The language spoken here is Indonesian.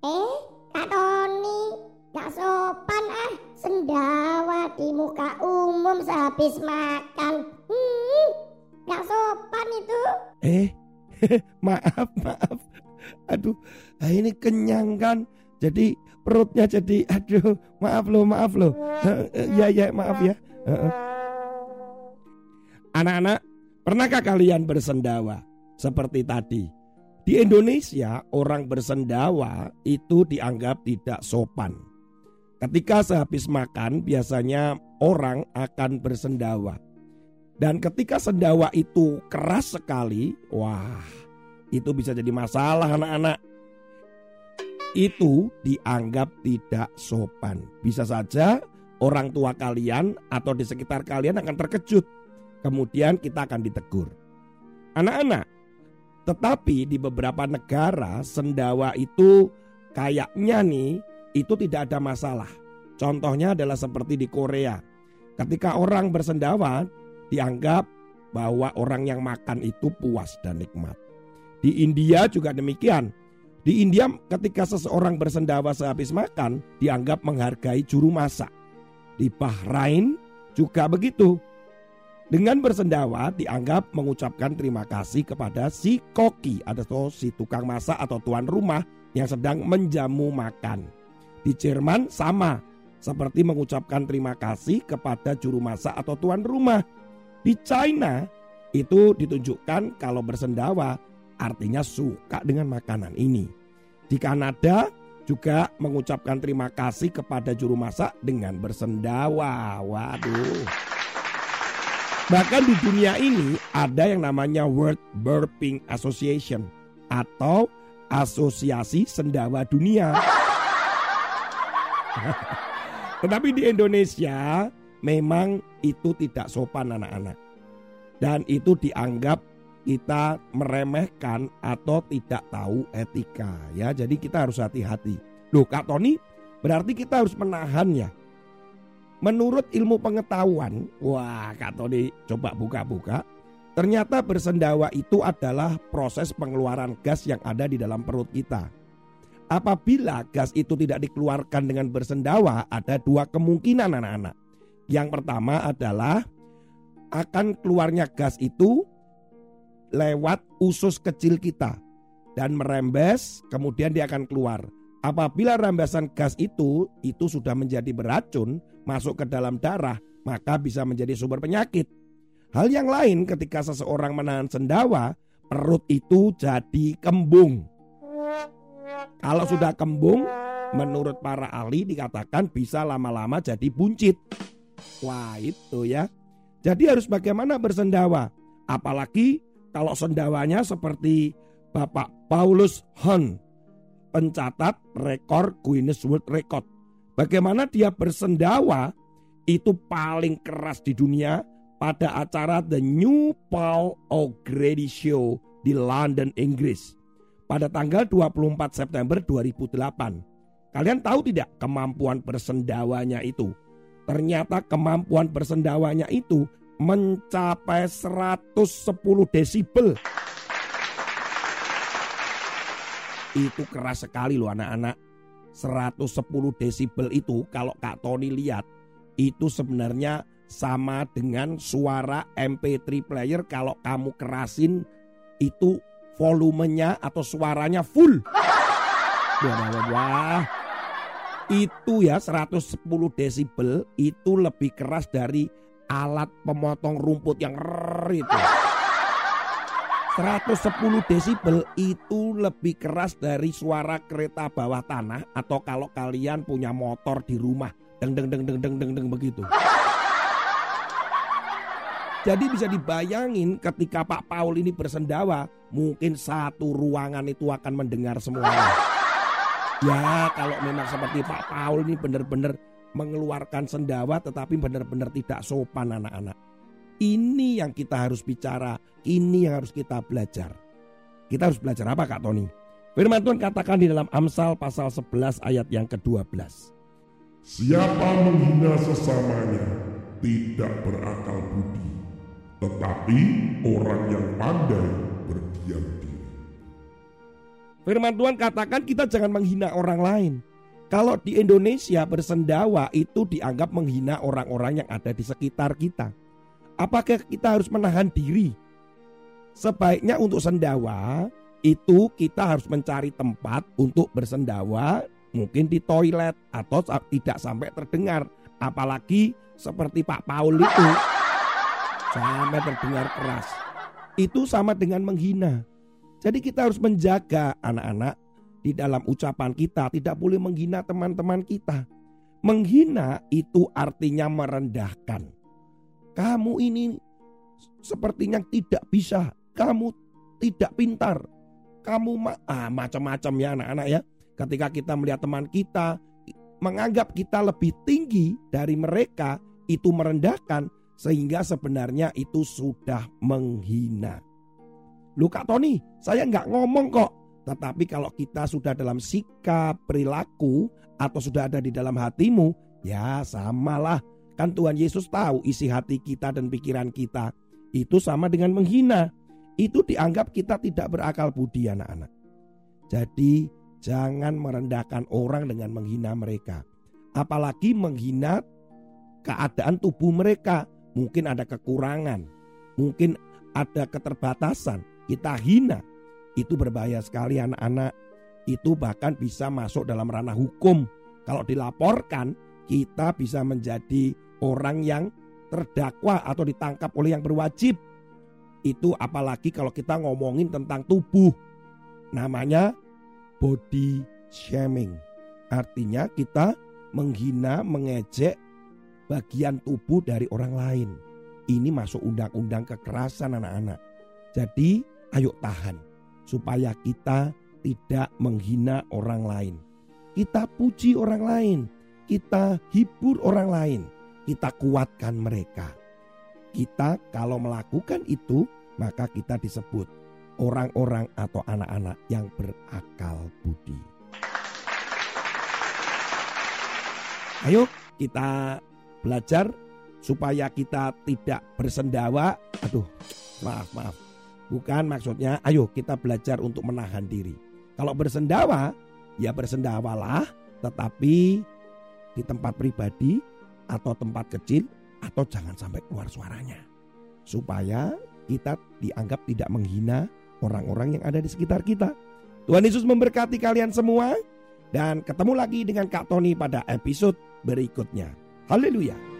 Eh, Kak Tony, gak sopan ah sendawa di muka umum sehabis makan. Hmm, gak sopan itu. Eh, maaf, maaf. Aduh, ah, ini kenyang kan. Jadi perutnya jadi, aduh, maaf loh, maaf loh. Ya, ya, maaf ya. Anak-anak, pernahkah kalian bersendawa seperti tadi? Di Indonesia orang bersendawa itu dianggap tidak sopan. Ketika sehabis makan biasanya orang akan bersendawa. Dan ketika sendawa itu keras sekali, wah itu bisa jadi masalah anak-anak. Itu dianggap tidak sopan. Bisa saja orang tua kalian atau di sekitar kalian akan terkejut. Kemudian kita akan ditegur. Anak-anak, tetapi di beberapa negara sendawa itu kayaknya nih itu tidak ada masalah. Contohnya adalah seperti di Korea. Ketika orang bersendawa dianggap bahwa orang yang makan itu puas dan nikmat. Di India juga demikian. Di India ketika seseorang bersendawa sehabis makan dianggap menghargai juru masak. Di Bahrain juga begitu. Dengan bersendawa dianggap mengucapkan terima kasih kepada si koki atau si tukang masak atau tuan rumah yang sedang menjamu makan. Di Jerman sama, seperti mengucapkan terima kasih kepada juru masak atau tuan rumah. Di China itu ditunjukkan kalau bersendawa artinya suka dengan makanan ini. Di Kanada juga mengucapkan terima kasih kepada juru masak dengan bersendawa. Waduh. Bahkan di dunia ini ada yang namanya World Burping Association atau Asosiasi Sendawa Dunia. Tetapi di Indonesia memang itu tidak sopan anak-anak. Dan itu dianggap kita meremehkan atau tidak tahu etika ya. Jadi kita harus hati-hati. Loh Kak Tony berarti kita harus menahan ya Menurut ilmu pengetahuan, wah Kak Tony coba buka-buka, ternyata bersendawa itu adalah proses pengeluaran gas yang ada di dalam perut kita. Apabila gas itu tidak dikeluarkan dengan bersendawa, ada dua kemungkinan anak-anak. Yang pertama adalah akan keluarnya gas itu lewat usus kecil kita dan merembes, kemudian dia akan keluar. Apabila rambasan gas itu itu sudah menjadi beracun masuk ke dalam darah, maka bisa menjadi sumber penyakit. Hal yang lain ketika seseorang menahan sendawa, perut itu jadi kembung. Kalau sudah kembung, menurut para ahli dikatakan bisa lama-lama jadi buncit. Wah, itu ya. Jadi harus bagaimana bersendawa? Apalagi kalau sendawanya seperti Bapak Paulus Hon pencatat rekor Guinness World Record. Bagaimana dia bersendawa itu paling keras di dunia pada acara The New Paul O'Grady Show di London, Inggris pada tanggal 24 September 2008. Kalian tahu tidak kemampuan bersendawanya itu? Ternyata kemampuan bersendawanya itu mencapai 110 desibel. Itu keras sekali loh anak-anak. 110 desibel itu kalau Kak Tony lihat itu sebenarnya sama dengan suara MP3 player kalau kamu kerasin itu volumenya atau suaranya full. Wah, wah, wah. Itu ya 110 desibel itu lebih keras dari alat pemotong rumput yang itu. 110 desibel itu lebih keras dari suara kereta bawah tanah atau kalau kalian punya motor di rumah deng deng deng deng deng deng, deng begitu. Jadi bisa dibayangin ketika Pak Paul ini bersendawa, mungkin satu ruangan itu akan mendengar semuanya. Ya kalau memang seperti Pak Paul ini benar-benar mengeluarkan sendawa tetapi benar-benar tidak sopan anak-anak. Ini yang kita harus bicara, ini yang harus kita belajar. Kita harus belajar apa Kak Tony? Firman Tuhan katakan di dalam Amsal pasal 11 ayat yang ke-12. Siapa menghina sesamanya tidak berakal budi, tetapi orang yang pandai berdiam diri. Firman Tuhan katakan kita jangan menghina orang lain. Kalau di Indonesia bersendawa itu dianggap menghina orang-orang yang ada di sekitar kita. Apakah kita harus menahan diri? Sebaiknya untuk sendawa itu kita harus mencari tempat untuk bersendawa mungkin di toilet atau tidak sampai terdengar. Apalagi seperti Pak Paul itu. Sampai terdengar keras. Itu sama dengan menghina. Jadi kita harus menjaga anak-anak di dalam ucapan kita. Tidak boleh menghina teman-teman kita. Menghina itu artinya merendahkan kamu ini sepertinya tidak bisa kamu tidak pintar kamu ma ah, macam-macam ya anak-anak ya. Ketika kita melihat teman kita menganggap kita lebih tinggi dari mereka, itu merendahkan sehingga sebenarnya itu sudah menghina. Lu Kak Tony, saya nggak ngomong kok. Tetapi kalau kita sudah dalam sikap, perilaku, atau sudah ada di dalam hatimu, ya samalah. Kan Tuhan Yesus tahu isi hati kita dan pikiran kita. Itu sama dengan menghina itu dianggap kita tidak berakal budi anak-anak. Jadi jangan merendahkan orang dengan menghina mereka. Apalagi menghina keadaan tubuh mereka. Mungkin ada kekurangan, mungkin ada keterbatasan. Kita hina. Itu berbahaya sekali anak-anak. Itu bahkan bisa masuk dalam ranah hukum. Kalau dilaporkan, kita bisa menjadi orang yang terdakwa atau ditangkap oleh yang berwajib itu apalagi kalau kita ngomongin tentang tubuh. Namanya body shaming. Artinya kita menghina, mengejek bagian tubuh dari orang lain. Ini masuk undang-undang kekerasan anak-anak. Jadi ayo tahan supaya kita tidak menghina orang lain. Kita puji orang lain, kita hibur orang lain, kita kuatkan mereka. Kita kalau melakukan itu maka kita disebut orang-orang atau anak-anak yang berakal budi. Ayo kita belajar supaya kita tidak bersendawa. Aduh, maaf, maaf. Bukan maksudnya, ayo kita belajar untuk menahan diri. Kalau bersendawa, ya bersendawalah, tetapi di tempat pribadi atau tempat kecil atau jangan sampai keluar suaranya. Supaya kita dianggap tidak menghina orang-orang yang ada di sekitar kita. Tuhan Yesus memberkati kalian semua dan ketemu lagi dengan Kak Tony pada episode berikutnya. Haleluya.